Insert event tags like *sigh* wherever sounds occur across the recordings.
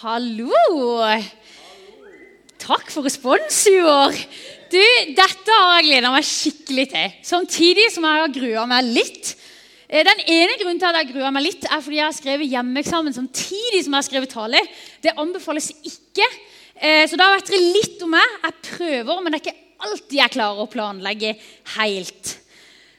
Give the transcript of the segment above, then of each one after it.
Hallo! Takk for respons i år. Du, dette har jeg gleda meg skikkelig til. Samtidig som jeg har grua meg litt. Eh, den ene grunnen til at jeg grua meg litt, er fordi jeg har skrevet hjemmeeksamen samtidig som jeg har skrevet tale. Det anbefales ikke. Eh, så da vet dere litt om meg. Jeg prøver, men det er ikke alltid jeg klarer å planlegge helt.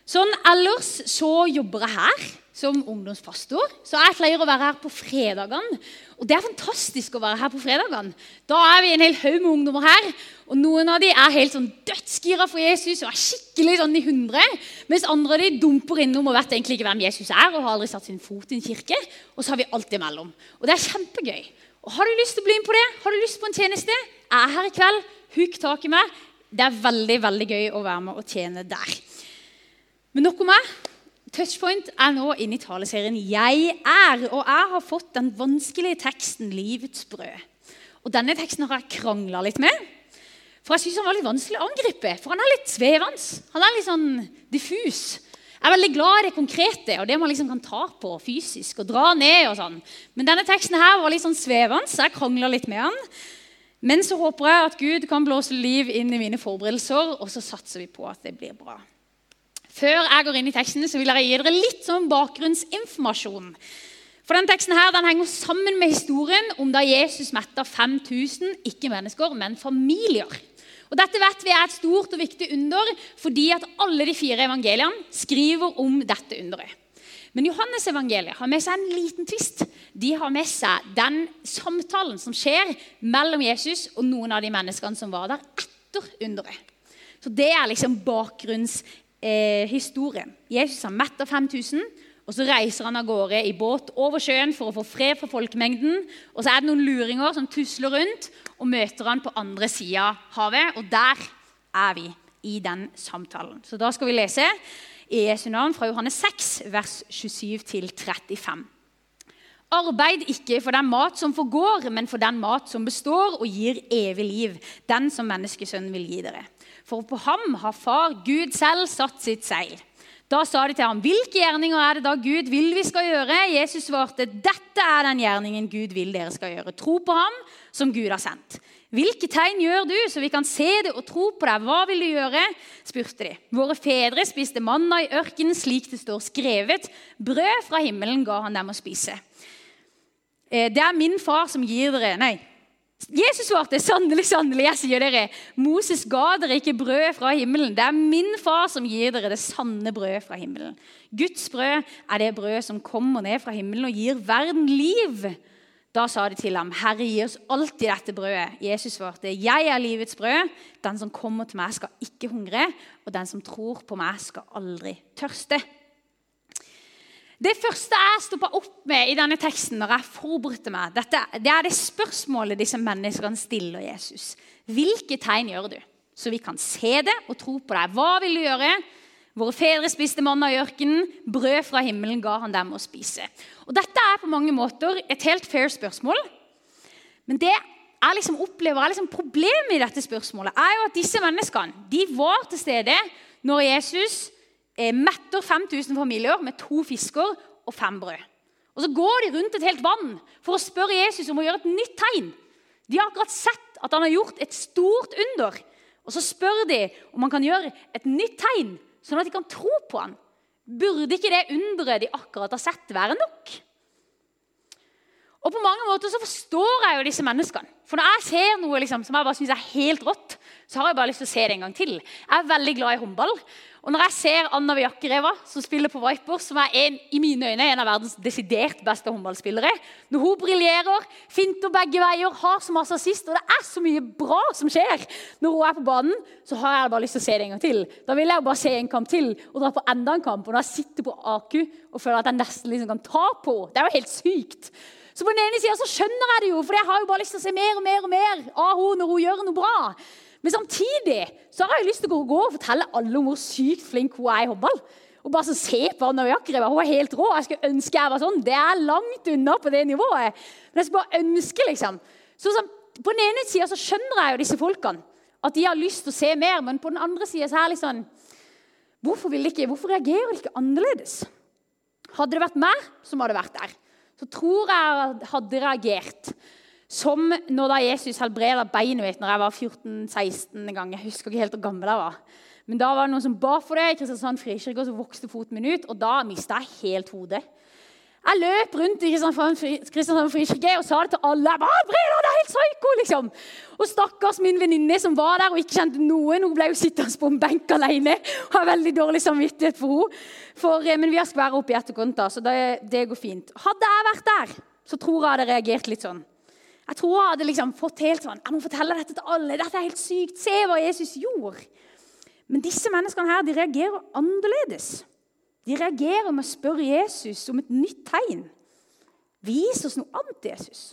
Sånn ellers så jobber jeg her som ungdomspastor. Så jeg pleier å være her på fredagene. Og det er fantastisk å være her på fredagene. Da er vi en hel haug med ungdommer her. Og noen av de er helt sånn dødsgira for Jesus og er skikkelig sånn i hundre. Mens andre av de dumper innom og vet egentlig ikke hvem Jesus er og har aldri satt sin fot i en kirke. Og så har vi alt imellom. Og det er kjempegøy. Og Har du lyst til å bli med på det? Har du lyst på en tjeneste? Jeg er her i kveld. Huk tak i meg. Det er veldig veldig gøy å være med og tjene der. Men nok om meg. Touchpoint er nå inne i taleserien 'Jeg er', og jeg har fått den vanskelige teksten 'Livets brød'. Og Denne teksten har jeg krangla litt med, for jeg syns han var litt vanskelig å angripe. For han er litt svevende. Han er litt sånn diffus. Jeg er veldig glad i det konkrete og det man liksom kan ta på fysisk og dra ned. og sånn. Men denne teksten her var litt sånn svevende, så jeg krangla litt med han. Men så håper jeg at Gud kan blåse liv inn i mine forberedelser, og så satser vi på at det blir bra. Før jeg går inn i teksten, så vil jeg gi dere litt sånn bakgrunnsinformasjon. For den teksten her, den henger sammen med historien om da Jesus metta 5000, ikke mennesker, men familier. Og Dette vet vi er et stort og viktig under fordi at alle de fire evangeliene skriver om dette underet. Men Johannes evangeliet har med seg en liten tvist. De har med seg den samtalen som skjer mellom Jesus og noen av de menneskene som var der etter underet. Så Det er liksom bakgrunns eh, historien. Jesus har metta 5000, og så reiser han av gårde i båt over sjøen for å få fred fra folkemengden. Og så er det noen luringer som tusler rundt og møter han på andre sida av havet. Og der er vi i den samtalen. Så da skal vi lese i Jesu navn fra Johannes 6, vers 27-35. Arbeid ikke for den mat som forgår, men for den mat som består og gir evig liv, den som menneskesønnen vil gi dere. For på ham har far Gud selv satt sitt seil. Da sa de til ham, 'Hvilke gjerninger er det da Gud vil vi skal gjøre?' Jesus svarte, 'Dette er den gjerningen Gud vil dere skal gjøre.' Tro på ham som Gud har sendt. 'Hvilke tegn gjør du, så vi kan se det og tro på deg?' 'Hva vil du gjøre?' spurte de. 'Våre fedre spiste manna i ørkenen slik det står skrevet.' 'Brød fra himmelen ga han dem å spise.' Eh, 'Det er min far som gir dere' Nei, Jesus svarte, 'Sannelig, sannelig, jeg sier dere, Moses ga dere ikke brød fra himmelen.' 'Det er min far som gir dere det sanne brød fra himmelen.' 'Guds brød er det brød som kommer ned fra himmelen og gir verden liv.' Da sa de til ham, 'Herre, gi oss alltid dette brødet.' Jesus svarte, 'Jeg er livets brød. Den som kommer til meg, skal ikke hungre.' 'Og den som tror på meg, skal aldri tørste.' Det første jeg stoppa opp med i denne teksten, når jeg forberedte meg, dette, det er det spørsmålet disse menneskene stiller Jesus. Hvilke tegn gjør du, så vi kan se det og tro på deg? Hva vil du gjøre? Våre fedre spiste manna i ørkenen. Brød fra himmelen ga han dem å spise. Og Dette er på mange måter et helt fair spørsmål. Men det jeg liksom opplever er liksom problemet i dette spørsmålet, er jo at disse menneskene de var til stede når Jesus metter 5000 familier med to fisker og fem brød. Og Så går de rundt et helt vann for å spørre Jesus om å gjøre et nytt tegn. De har akkurat sett at han har gjort et stort under. Og Så spør de om han kan gjøre et nytt tegn, sånn at de kan tro på han. Burde ikke det underet de akkurat har sett, være nok? Og På mange måter så forstår jeg jo disse menneskene. For når jeg ser noe liksom, som jeg bare synes er helt rått, så har jeg bare lyst til å se det en gang til. Jeg er veldig glad i håndball. Og når jeg ser Anna Viakereva, som spiller på Viper, som er en, i mine øyne en av verdens desidert beste håndballspillere Når hun briljerer, finter begge veier, har så masse assist, og det er så mye bra som skjer når hun er på banen, så har jeg bare lyst til å se det en gang til. Da vil jeg jo bare se en kamp til og dra på enda en kamp. Og når jeg sitter på AKU og føler at jeg nesten liksom kan ta på Det er jo helt sykt. Så på den ene sida skjønner jeg det jo, for jeg har jo bare lyst til å se mer og mer og mer av henne når hun gjør noe bra. Men samtidig så har jeg lyst til å gå og fortelle alle om hvor sykt flink hun er i håndball. Og bare så se på Anna Jakreva. Hun er helt rå. Jeg skulle ønske jeg var sånn. Det er langt unna på det nivået. Men jeg skulle bare ønske, liksom. Så, så På den ene sida skjønner jeg jo disse folkene. At de har lyst til å se mer. Men på den andre sida er det litt sånn Hvorfor, ikke, hvorfor reagerer de ikke annerledes? Hadde det vært meg som hadde vært der, så tror jeg hadde reagert Som når da Jesus helbreda beinet mitt når jeg var 14-16 gang. Jeg husker ikke helt hvor gammel jeg var. Men da var det noen som ba for det i Kristiansand frikirke, og så vokste foten min ut. Og da mista jeg helt hodet. Jeg løp rundt i Kristiansand frikirke og sa det til alle. Jeg bare, Breda, det er helt psyko, liksom. Og stakkars min venninne som var der og ikke kjente noen, hun ble jo sittende på en benk alene. Og har veldig dårlig samvittighet for henne. For, eh, men vi har skværa opp i etterkant, da, så det, det, går fint. Hadde jeg vært der, så tror jeg hadde reagert litt sånn. Jeg tror jeg hadde liksom fått helt sånn Jeg må fortelle dette til alle. Dette er helt sykt. Se hva Jesus gjorde. Men disse menneskene her, de reagerer annerledes. De reagerer med å spørre Jesus om et nytt tegn. Vis oss noe annet, Jesus.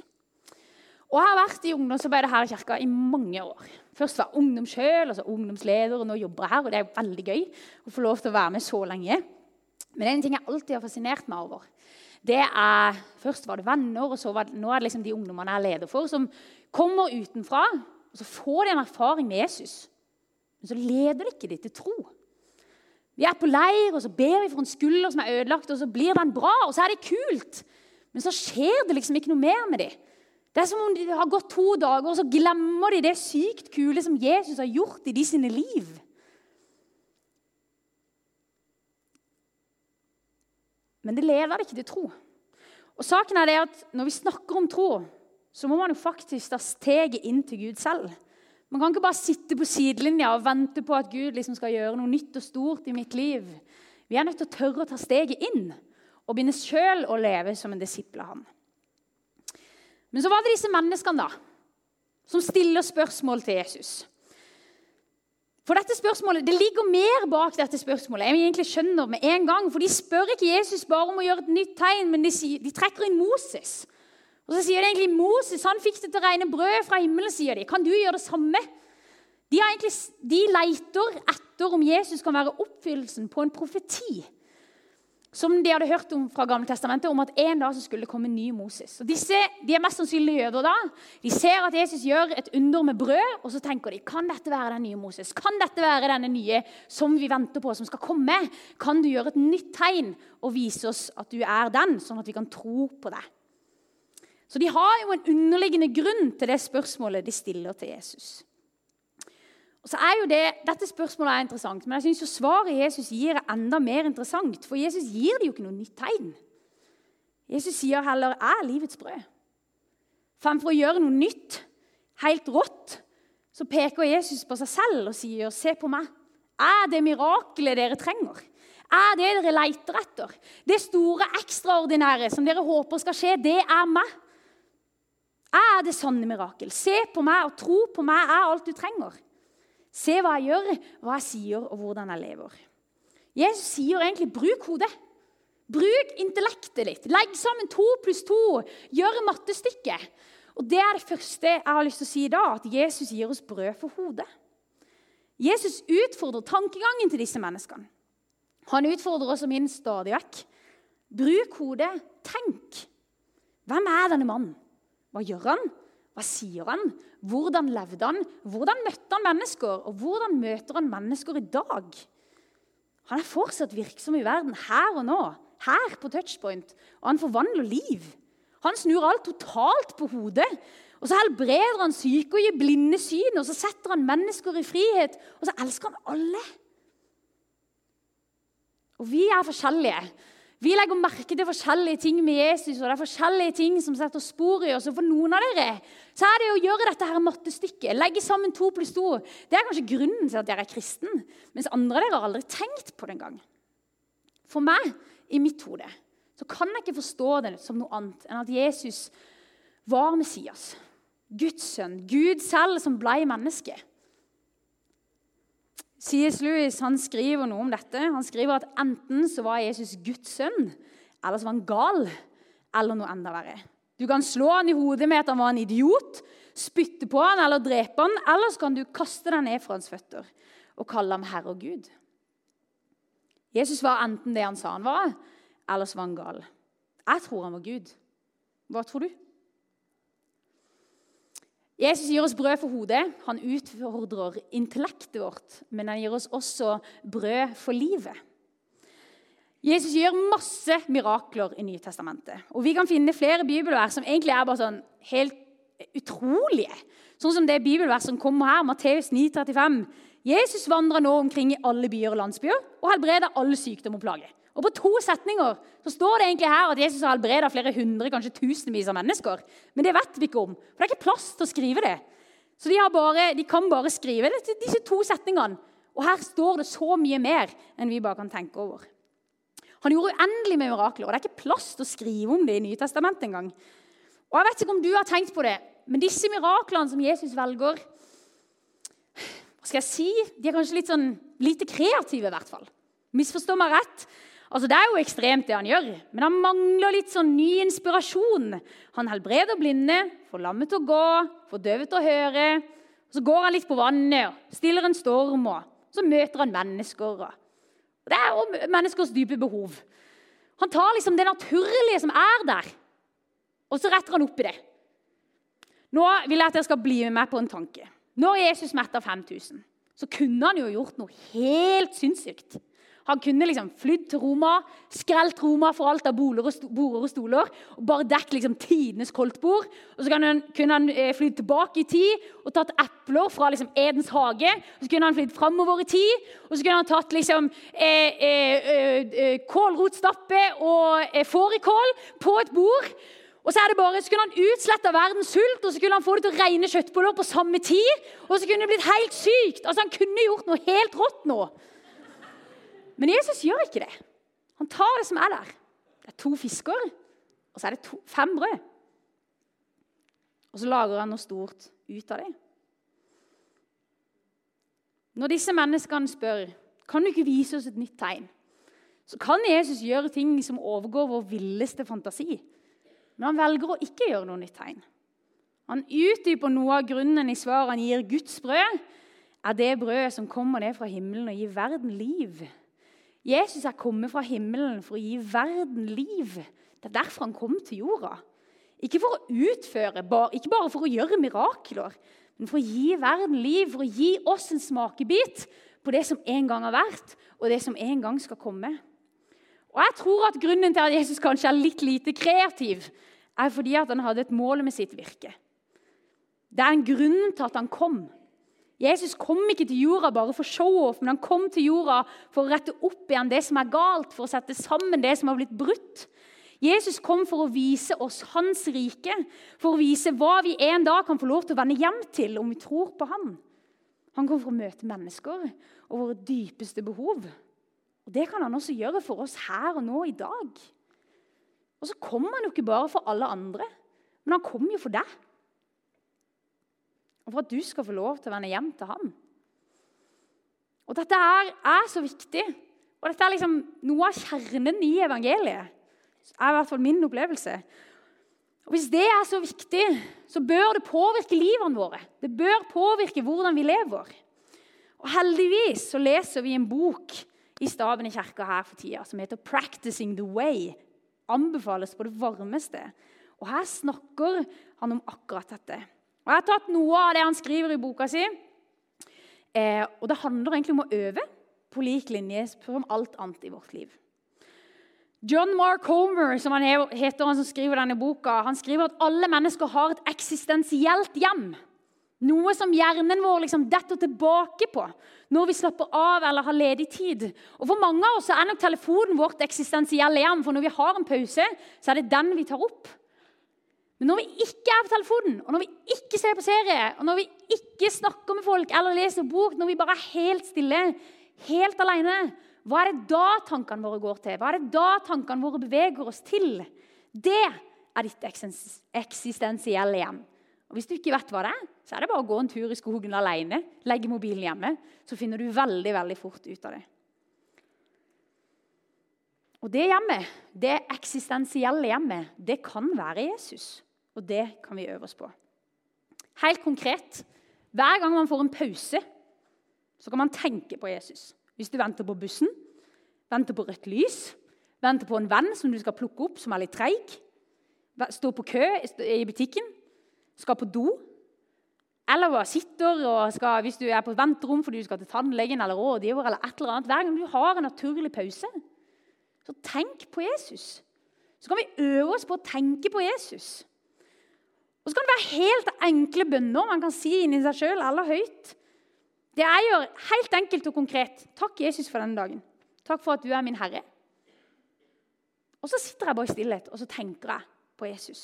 Og Jeg har vært i ungdomsarbeidet her i kirka i mange år. Først var jeg ungdom sjøl, altså ungdomsleder, og nå jobber jeg her. og Det er veldig gøy å få lov til å være med så lenge. Men det er en ting jeg alltid har fascinert meg over, det er Først var det venner, og var nå er det liksom de ungdommene jeg er leder for, som kommer utenfra. og Så får de en erfaring med Jesus, men så leder det ikke de til tro. Vi er på leir, og så ber vi for en skulder som er ødelagt, og så blir den bra, og så er det kult. Men så skjer det liksom ikke noe mer med dem. Det er som om de har gått to dager, og så glemmer de det sykt kule som Jesus har gjort i de sine liv. Men det leder ikke til tro. Og saken er det at Når vi snakker om tro, så må man jo faktisk ta steget inn til Gud selv. Man kan ikke bare sitte på sidelinja og vente på at Gud liksom skal gjøre noe nytt og stort i mitt liv. Vi er nødt til å tørre å ta steget inn og begynne sjøl å leve som en disippel av han. Men så var det disse menneskene da, som stiller spørsmål til Jesus. For dette spørsmålet, Det ligger mer bak dette spørsmålet. jeg egentlig skjønner med en gang, for De spør ikke Jesus bare om å gjøre et nytt tegn, men de, de trekker inn Moses. Og så sier de egentlig Moses han fikk det til å regne brød fra himmelen. sier de. Kan du gjøre det samme? De, egentlig, de leiter etter om Jesus kan være oppfyllelsen på en profeti som de hadde hørt om fra Gamle Testamentet, om at en dag så skulle det komme en ny Moses. Og disse, De er mest sannsynlig jøder da. De ser at Jesus gjør et under med brød, og så tenker de kan dette være den nye Moses? Kan dette være denne nye som vi venter på, som skal komme? Kan du gjøre et nytt tegn og vise oss at du er den, sånn at vi kan tro på det? Så de har jo en underliggende grunn til det spørsmålet de stiller til Jesus. Og så er jo det, Dette spørsmålet er interessant, men jeg synes svaret Jesus gir, er enda mer interessant. For Jesus gir det jo ikke noe nytt tegn. Jesus sier heller er livets brød'. Fremfor å gjøre noe nytt, helt rått, så peker Jesus på seg selv og sier 'se på meg'. Er det mirakelet dere trenger? Er det dere leiter etter? Det store, ekstraordinære som dere håper skal skje, det er meg. Er det sanne mirakel. Se på meg og tro på meg er alt du trenger. Se hva jeg gjør, hva jeg sier, og hvordan jeg lever. Jesus sier egentlig 'bruk hodet'. Bruk intellektet ditt. Legg sammen to pluss to. Gjør mattestykket. Og Det er det første jeg har lyst til å si da, at Jesus gir oss brød for hodet. Jesus utfordrer tankegangen til disse menneskene. Han utfordrer oss og min stadig vekk. Bruk hodet. Tenk. Hvem er denne mannen? Hva gjør han? Hva sier han? Hvordan levde han? Hvordan møtte han mennesker? Og hvordan møter han mennesker i dag? Han er fortsatt virksom i verden her og nå, her på touchpoint. Og han forvandler liv. Han snur alt totalt på hodet. Og så helbreder han syke og gir blinde syn. Og så setter han mennesker i frihet. Og så elsker han alle. Og vi er forskjellige. Vi legger merke til forskjellige ting med Jesus, og det er forskjellige ting som setter spor i oss. Og for noen av dere så er det å gjøre dette her mattestykket, legge sammen to pluss to, det er kanskje grunnen til at dere er kristen. Mens andre av dere har aldri tenkt på det engang. For meg, i mitt hode, så kan jeg ikke forstå det som noe annet enn at Jesus var Messias. Guds sønn. Gud selv som blei menneske. C.S. Lewis han skriver noe om dette. Han skriver at enten så var Jesus Guds sønn, eller så var han gal, eller noe enda verre. Du kan slå han i hodet med at han var en idiot, spytte på han eller drepe han, eller så kan du kaste deg ned fra hans føtter og kalle ham Herre og Gud. Jesus var enten det han sa han var, eller så var han gal. Jeg tror han var Gud. Hva tror du? Jesus gir oss brød for hodet. Han utfordrer intellektet vårt, men han gir oss også brød for livet. Jesus gjør masse mirakler i Nytestamentet. Og Vi kan finne flere bibelvers som egentlig er bare sånn helt utrolige. Sånn som det bibelverset som kommer her, Matteus 9,35. Jesus vandrer nå omkring i alle byer og landsbyer og helbreder alle sykdom og plager. Og På to setninger så står det egentlig her at Jesus har helbreda flere hundre, kanskje tusenvis av mennesker. Men det vet vi ikke om, for det er ikke plass til å skrive det. Så de, bare, de kan bare skrive det til disse to setningene. Og her står det så mye mer enn vi bare kan tenke over. Han gjorde uendelig med mirakler, og det er ikke plass til å skrive om det i Nytestamentet engang. Og jeg vet ikke om du har tenkt på det, men disse miraklene som Jesus velger Hva skal jeg si? De er kanskje litt sånn lite kreative, i hvert fall. Misforstå meg rett. Altså, Det er jo ekstremt, det han gjør, men han mangler litt sånn ny inspirasjon. Han helbreder blinde, får lammet til å gå, får døve til å høre. Så går han litt på vannet, og stiller en storm, og så møter han mennesker. Og det er jo menneskers dype behov. Han tar liksom det naturlige som er der, og så retter han opp i det. Nå vil jeg at dere skal bli med meg på en tanke. Når Jesus metta 5000, så kunne han jo gjort noe helt sinnssykt. Han kunne liksom flydd til Roma, skrelt Roma for alt av border og stoler og bare dekket liksom tidenes koldtbord. Og så kunne han eh, flydd tilbake i tid og tatt epler fra liksom Edens hage. Og så kunne han flydd framover i tid, og så kunne han tatt liksom eh, eh, eh, eh kålrotstappe og eh, fårikål på et bord. Og så, er det bare, så kunne han utslette verdens sult og så kunne han få det til å regne kjøttboller på samme tid. Og så kunne det blitt helt sykt. Altså Han kunne gjort noe helt rått nå. Men Jesus gjør ikke det. Han tar det som er der. Det er to fisker, og så er det to, fem brød. Og så lager han noe stort ut av det. Når disse menneskene spør kan du ikke vise oss et nytt tegn, så kan Jesus gjøre ting som overgår vår villeste fantasi. Men han velger å ikke gjøre noe nytt tegn. Han utdyper noe av grunnen i svaret han gir Guds brød, er det brødet som kommer ned fra himmelen og gir verden liv. Jesus er kommet fra himmelen for å gi verden liv. Det er derfor han kom til jorda. Ikke for å utføre, ikke bare for å gjøre mirakler, men for å gi verden liv, for å gi oss en smakebit på det som en gang har vært, og det som en gang skal komme. Og jeg tror at Grunnen til at Jesus kanskje er litt lite kreativ, er fordi at han hadde et mål med sitt virke. Det er en grunn til at han kom. Jesus kom ikke til jorda bare for show-off, men han kom til jorda for å rette opp igjen det som er galt, for å sette sammen det som har blitt brutt. Jesus kom for å vise oss hans rike, for å vise hva vi en dag kan få lov til å vende hjem til om vi tror på han. Han kom for å møte mennesker og våre dypeste behov. Og Det kan han også gjøre for oss her og nå i dag. Og så kommer han jo ikke bare for alle andre, men han kom jo for deg. Og for at du skal få lov til å vende hjem til ham. Og Dette er, er så viktig. Og dette er liksom noe av kjernen i evangeliet. Er i hvert fall min opplevelse. Og Hvis det er så viktig, så bør det påvirke livene våre. Det bør påvirke hvordan vi lever. Og Heldigvis så leser vi en bok i staben i kirka her for tida som heter 'Practicing the Way'. Anbefales på det varmeste. Og Her snakker han om akkurat dette. Og Jeg har tatt noe av det han skriver i boka si. Eh, og Det handler egentlig om å øve på lik linje som alt annet i vårt liv. John Mark Homer, som han heter, han som skriver denne boka, han skriver at alle mennesker har et eksistensielt hjem. Noe som hjernen vår liksom detter tilbake på når vi slapper av eller har ledig tid. Og For mange av oss er nok telefonen vårt eksistensielle hjem. For når vi har en pause, så er det den vi tar opp. Men når vi ikke er på telefonen, og når vi ikke ser på serie, og når vi ikke snakker med folk eller leser bok, når vi bare er helt stille, helt alene, hva er det da tankene våre går til? Hva er det da tankene våre beveger oss til? Det er ditt eksistensielle hjem. Og Hvis du ikke vet hva det er, så er det bare å gå en tur i skogen alene. Legge mobilen hjemme, så finner du veldig veldig fort ut av det. Og Det hjemmet, det eksistensielle hjemmet, det kan være Jesus. Og det kan vi øve oss på. Helt konkret hver gang man får en pause, så kan man tenke på Jesus. Hvis du venter på bussen, venter på rødt lys, venter på en venn som du skal plukke opp, som er litt treig, står på kø i butikken, skal på do, eller sitter og skal, hvis du er på venterom fordi du skal til tannlegen eller rådgiver, eller et eller annet, Hver gang du har en naturlig pause, så tenk på Jesus. Så kan vi øve oss på å tenke på Jesus. Og så kan det være helt enkle bønner man kan si inni seg sjøl eller høyt. Det jeg gjør, helt enkelt og konkret. Takk, Jesus, for denne dagen. Takk for at du er min herre. Og så sitter jeg bare i stillhet og så tenker jeg på Jesus.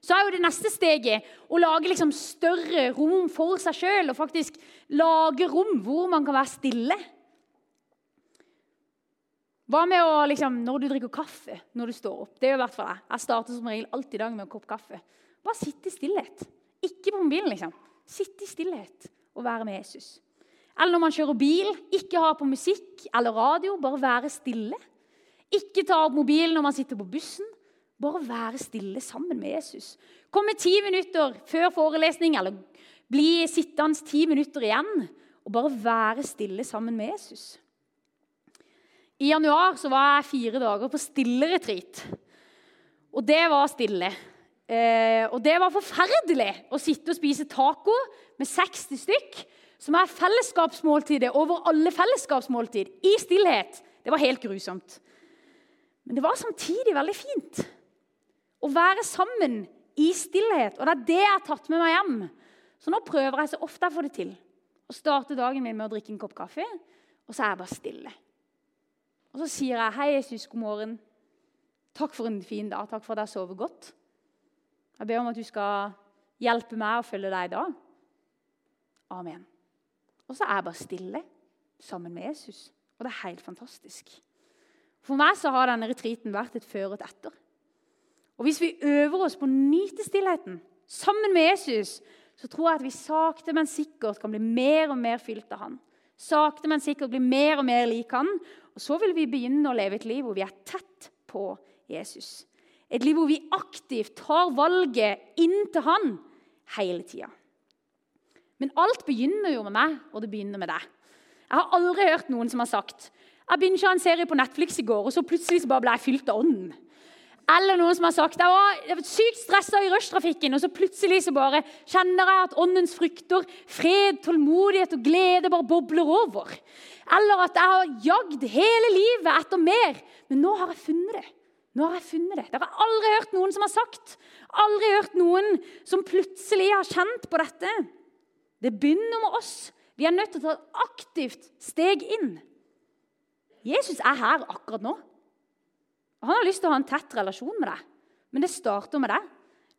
Så er jo det neste steget å lage liksom større rom for seg sjøl. Og faktisk lage rom hvor man kan være stille. Hva med å, liksom, når du drikker kaffe når du står opp? Det er jo hvert fall Jeg Jeg starter som regel alltid i dag med en kopp kaffe. Bare sitte i stillhet. Ikke på mobilen, liksom. Sitte i stillhet og være med Jesus. Eller når man kjører bil, ikke ha på musikk eller radio, bare være stille. Ikke ta opp mobilen når man sitter på bussen. Bare være stille sammen med Jesus. Komme ti minutter før forelesning eller bli sittende ti minutter igjen. Og bare være stille sammen med Jesus. I januar var jeg fire dager på stilleretreat. Og det var stille. Eh, og det var forferdelig å sitte og spise taco med 60 stykk, som er fellesskapsmåltidet over alle fellesskapsmåltid, i stillhet. Det var helt grusomt. Men det var samtidig veldig fint å være sammen i stillhet. Og det er det jeg har tatt med meg hjem. Så nå prøver jeg så ofte jeg får det til, å starte dagen min med å drikke en kopp kaffe, og så er jeg bare stille. Og så sier jeg 'Hei, Jesus, god morgen'. Takk for en fin dag. Takk for at jeg sover godt. Jeg ber om at du skal hjelpe meg å følge deg da. Amen. Og så er jeg bare stille sammen med Jesus. Og det er helt fantastisk. For meg så har denne retreaten vært et før og et etter. Og hvis vi øver oss på å nyte stillheten sammen med Jesus, så tror jeg at vi sakte, men sikkert kan bli mer og mer fylt av han. Sakte, men sikkert bli mer og mer lik han. Og så vil vi begynne å leve et liv hvor vi er tett på Jesus. Et liv hvor vi aktivt tar valget inn til han hele tida. Men alt begynner jo med meg, og det begynner med deg. Jeg har aldri hørt noen som har sagt jeg begynte en serie på Netflix i går, og så plutselig så bare ble jeg fylt av ånden. Eller noen som har sagt jeg var, jeg var sykt stressa i rushtrafikken, og så plutselig så bare kjenner jeg at åndens frukter, fred, tålmodighet og glede bare bobler over. Eller at jeg har jagd hele livet etter mer, men nå har jeg funnet det. Nå har jeg funnet det. Dere har aldri hørt noen som har sagt. Aldri hørt noen som plutselig har kjent på dette. Det begynner med oss. Vi er nødt til å ta et aktivt steg inn. Jesus er her akkurat nå. Han har lyst til å ha en tett relasjon med deg. Men det starter med deg.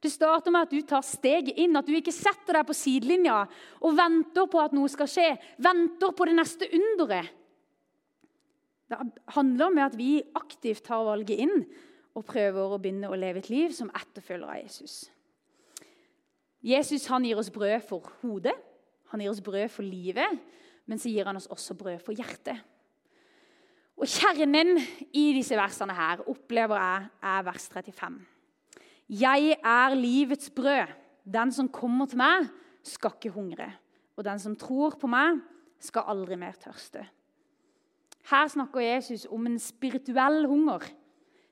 Det starter med at du tar steget inn, at du ikke setter deg på sidelinja og venter på at noe skal skje. Venter på det neste underet. Det handler om at vi aktivt tar valget inn og prøver å begynne å leve et liv som etterfølger av Jesus. Jesus han gir oss brød for hodet, han gir oss brød for livet, men så gir han oss også brød for hjertet. Og Kjernen i disse versene her opplever jeg er vers 35. Jeg er livets brød. Den som kommer til meg, skal ikke hungre. Og den som tror på meg, skal aldri mer tørste. Her snakker Jesus om en spirituell hunger.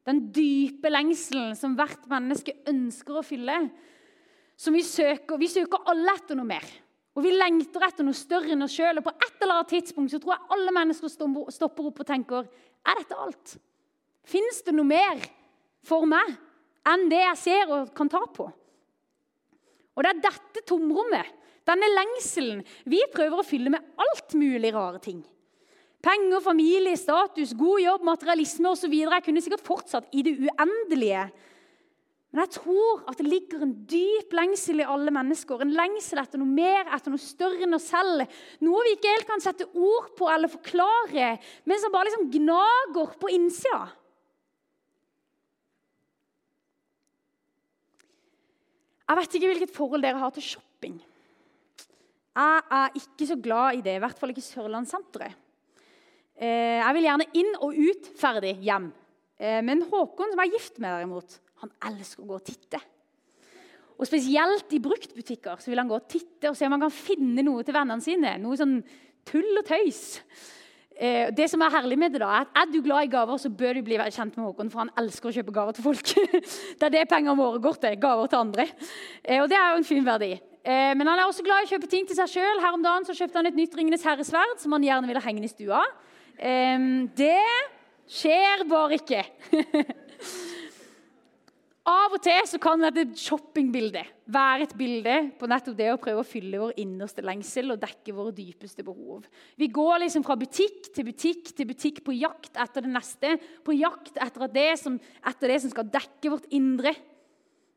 Den dype lengselen som hvert menneske ønsker å fylle. Som vi søker. Vi søker alle etter noe mer. Og vi lengter etter noe større enn oss sjøl. Og på et eller annet tidspunkt så tror jeg alle mennesker stopper opp og tenker Er dette alt? Fins det noe mer for meg enn det jeg ser og kan ta på? Og det er dette tomrommet, denne lengselen, vi prøver å fylle med alt mulig rare ting. Penger, familie, status, god jobb, materialisme osv. Jeg kunne sikkert fortsatt i det uendelige. Men jeg tror at det ligger en dyp lengsel i alle mennesker. En lengsel etter noe mer, etter noe større enn oss selv. Noe vi ikke helt kan sette ord på eller forklare, men som bare liksom gnager på innsida. Jeg vet ikke hvilket forhold dere har til shopping. Jeg er ikke så glad i det, i hvert fall ikke Sørlandssenteret. Eh, jeg vil gjerne inn og ut, ferdig, hjem. Eh, men Håkon, som er gift med, derimot, han elsker å gå og titte. Og Spesielt i bruktbutikker så vil han gå og titte og se om han kan finne noe til vennene sine. Noe sånn tull og tøys. Eh, det som er herlig med det da, er at Er du glad i gaver, så bør du bli kjent med Håkon, for han elsker å kjøpe gaver til folk. *laughs* det er det pengene våre går til. Gaver til andre. Og det er jo en fin verdi. Men han er også glad i å kjøpe ting til seg sjøl. Her om dagen så kjøpte han et nytt Ringenes herresverd som han gjerne ville henge i stua. Det skjer bare ikke. *laughs* Av og til så kan dette shoppingbildet være et bilde på nettopp det å prøve å fylle vår innerste lengsel og dekke våre dypeste behov. Vi går liksom fra butikk til butikk til butikk på jakt etter det neste. På jakt etter det som, etter det som skal dekke vårt indre.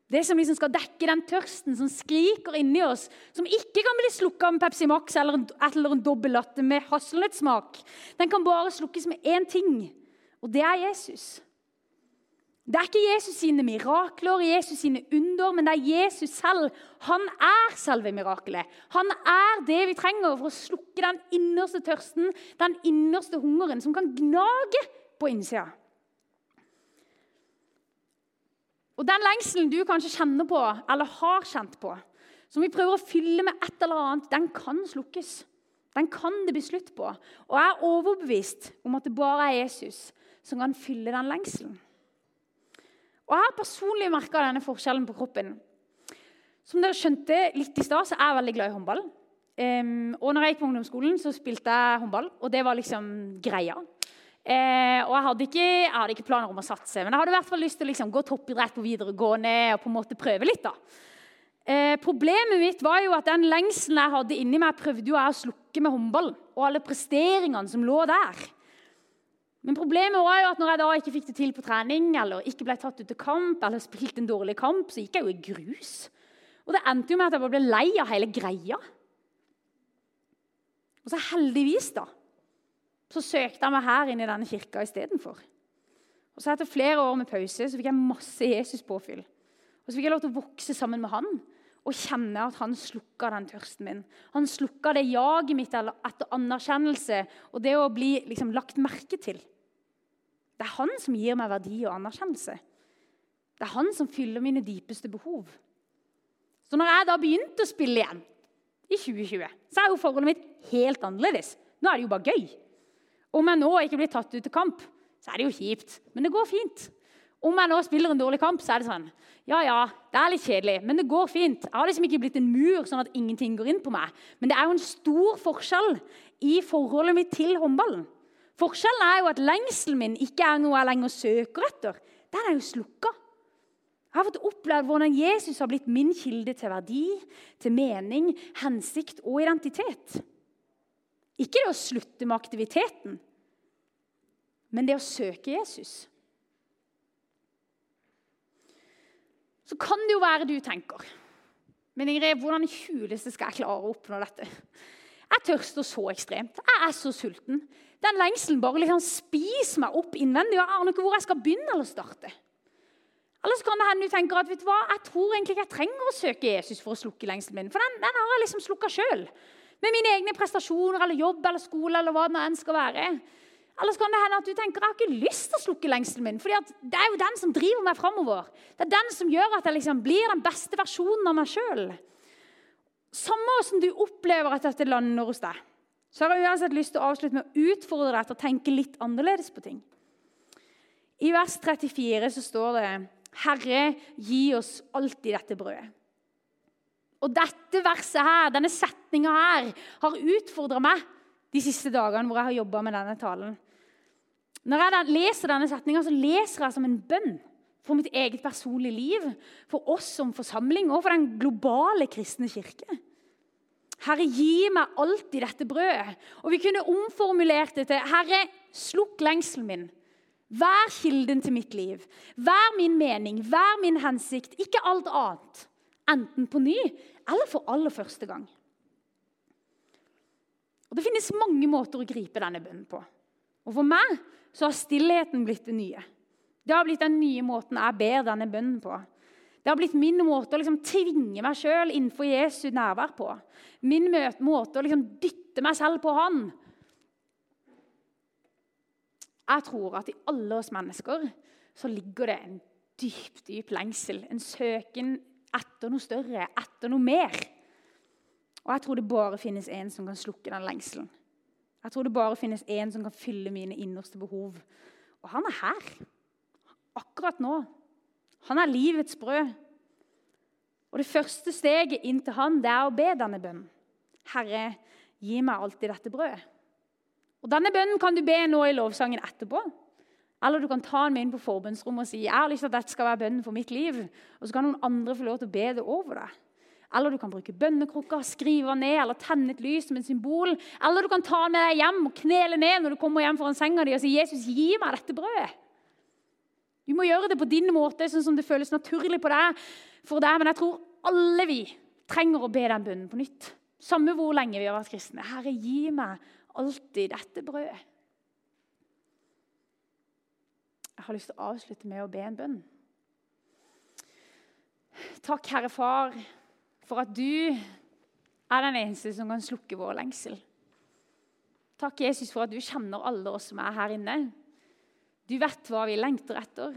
Det som liksom skal dekke den tørsten som skriker inni oss, som ikke kan bli slukka med Pepsi Max eller en, eller en dobbel latte med hasselnøttsmak. Den kan bare slukkes med én ting, og det er Jesus. Det er ikke Jesus sine mirakler, Jesus sine under, men det er Jesus selv. Han er selve mirakelet. Han er det vi trenger for å slukke den innerste tørsten, den innerste hungeren, som kan gnage på innsida. Og Den lengselen du kanskje kjenner på, eller har kjent på, som vi prøver å fylle med et eller annet, den kan slukkes. Den kan det bli slutt på. Og jeg er overbevist om at det bare er Jesus som kan fylle den lengselen. Og Jeg har personlig merka denne forskjellen på kroppen. Som dere skjønte litt i stad, så er jeg veldig glad i håndball. Um, og når jeg gikk på ungdomsskolen, så spilte jeg håndball, og det var liksom greia. Uh, og jeg hadde, ikke, jeg hadde, ikke, planer om å satse, men jeg hadde i hvert fall lyst til å liksom, gå toppidrett på videregående og på en måte prøve litt. da. Eh, problemet mitt var jo at den lengselen jeg hadde inni meg, prøvde jo jeg å slukke med håndball. Og alle presteringene som lå der. Men problemet var jo at når jeg da ikke fikk det til på trening, eller ikke ble tatt ut til kamp, eller spilte en dårlig kamp, så gikk jeg jo i grus. Og det endte jo med at jeg bare ble lei av hele greia. Og så heldigvis, da, så søkte jeg meg her inn i denne kirka istedenfor. Og så etter flere år med pause så fikk jeg masse Jesus-påfyll. Og så fikk jeg lov til å vokse sammen med han og kjenne at han slukka den tørsten min. Han slukka det jaget mitt etter anerkjennelse og det å bli liksom, lagt merke til. Det er han som gir meg verdi og anerkjennelse. Det er han som fyller mine dypeste behov. Så når jeg da begynte å spille igjen i 2020, så er jo forholdet mitt helt annerledes. Nå er det jo bare gøy. Om jeg nå ikke blir tatt ut til kamp, så er det jo kjipt. Men det går fint. Om jeg nå spiller en dårlig kamp, så er det sånn Ja, ja, det er litt kjedelig, men det går fint. Jeg har liksom ikke blitt en mur sånn at ingenting går inn på meg. Men det er jo en stor forskjell i forholdet mitt til håndballen. Forskjellen er jo at lengselen min ikke er noe jeg lenger søker etter. Den er jo slukka. Jeg har fått opplevd hvordan Jesus har blitt min kilde til verdi, til mening, hensikt og identitet. Ikke det å slutte med aktiviteten, men det å søke Jesus. Så kan det jo være du tenker Men Ingrid, hvordan i huleste skal jeg klare å oppnå dette? Jeg tørster så ekstremt. Jeg er så sulten. Den lengselen bare liksom spiser meg opp innvendig. Jeg aner ikke hvor jeg skal begynne eller starte. Eller så kan det hende du tenker at vet du hva, jeg tror egentlig ikke jeg trenger å søke Jesus for å slukke lengselen min. For den, den har jeg liksom slukka sjøl. Med mine egne prestasjoner eller jobb eller skole eller hva det enn skal være. Eller så kan det hende at du tenker jeg har ikke lyst til å slukke lengselen min. For det er jo den som driver meg framover. Det er den som gjør at jeg liksom blir den beste versjonen av meg sjøl. Samme åssen du opplever at dette lander hos deg så har jeg uansett lyst til å avslutte med å utfordre deg til å tenke litt annerledes på ting. I vers 34 så står det Herre, gi oss alltid dette brødet. Og dette verset her, denne setninga her, har utfordra meg de siste dagene hvor jeg har jobba med denne talen. Når jeg leser denne setninga, så leser jeg som en bønn for mitt eget personlige liv, for oss som forsamling og for den globale kristne kirke. Herre, gi meg alltid dette brødet. Og vi kunne omformulert det til Herre, slukk lengselen min. Vær kilden til mitt liv. Vær min mening, vær min hensikt. Ikke alt annet. Enten på ny eller for aller første gang. Og Det finnes mange måter å gripe denne bønnen på. Og For meg så har stillheten blitt det nye. Det har blitt den nye måten jeg ber denne bønnen på. Det har blitt min måte å liksom tvinge meg sjøl innenfor Jesu nærvær på. Min måte å liksom dytte meg selv på Han. Jeg tror at i alle oss mennesker så ligger det en dyp, dyp lengsel. En søken etter noe større, etter noe mer. Og jeg tror det bare finnes én som kan slukke den lengselen. Jeg tror det bare finnes én som kan fylle mine innerste behov. Og han er her. Akkurat nå. Han er livets brød. Og Det første steget inn til han, det er å be denne bønnen. Herre, gi meg alltid dette brødet. Og Denne bønnen kan du be nå i lovsangen etterpå. Eller du kan ta den med inn på forbønnsrommet og si jeg har lyst til at dette skal være bønnen for mitt liv. Og så kan noen andre få lov til å be det over deg. Eller du kan bruke bønnekrukka, skrive den ned eller tenne et lys som en symbol. Eller du kan ta den med deg hjem og knele ned når du kommer hjem foran senga di og si 'Jesus, gi meg dette brødet'. Du må gjøre det på din måte, sånn som det føles naturlig deg, for deg. Men jeg tror alle vi trenger å be den bønnen på nytt. Samme hvor lenge vi har vært kristne. Herre, gi meg alltid dette brødet. Jeg har lyst til å avslutte med å be en bønn. Takk, Herre Far, for at du er den eneste som kan slukke vår lengsel. Takk, Jesus, for at du kjenner alle oss som er her inne. Du vet hva vi lengter etter,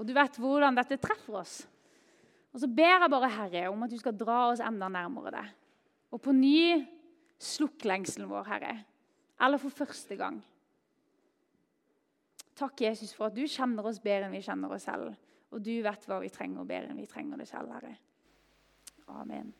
og du vet hvordan dette treffer oss. Og så ber jeg bare, Herre, om at du skal dra oss enda nærmere deg. Og på ny slukk lengselen vår, Herre. Eller for første gang. Takk, Jesus, for at du kjenner oss bedre enn vi kjenner oss selv. Og du vet hva vi trenger bedre enn vi trenger det selv, Herre. Amen.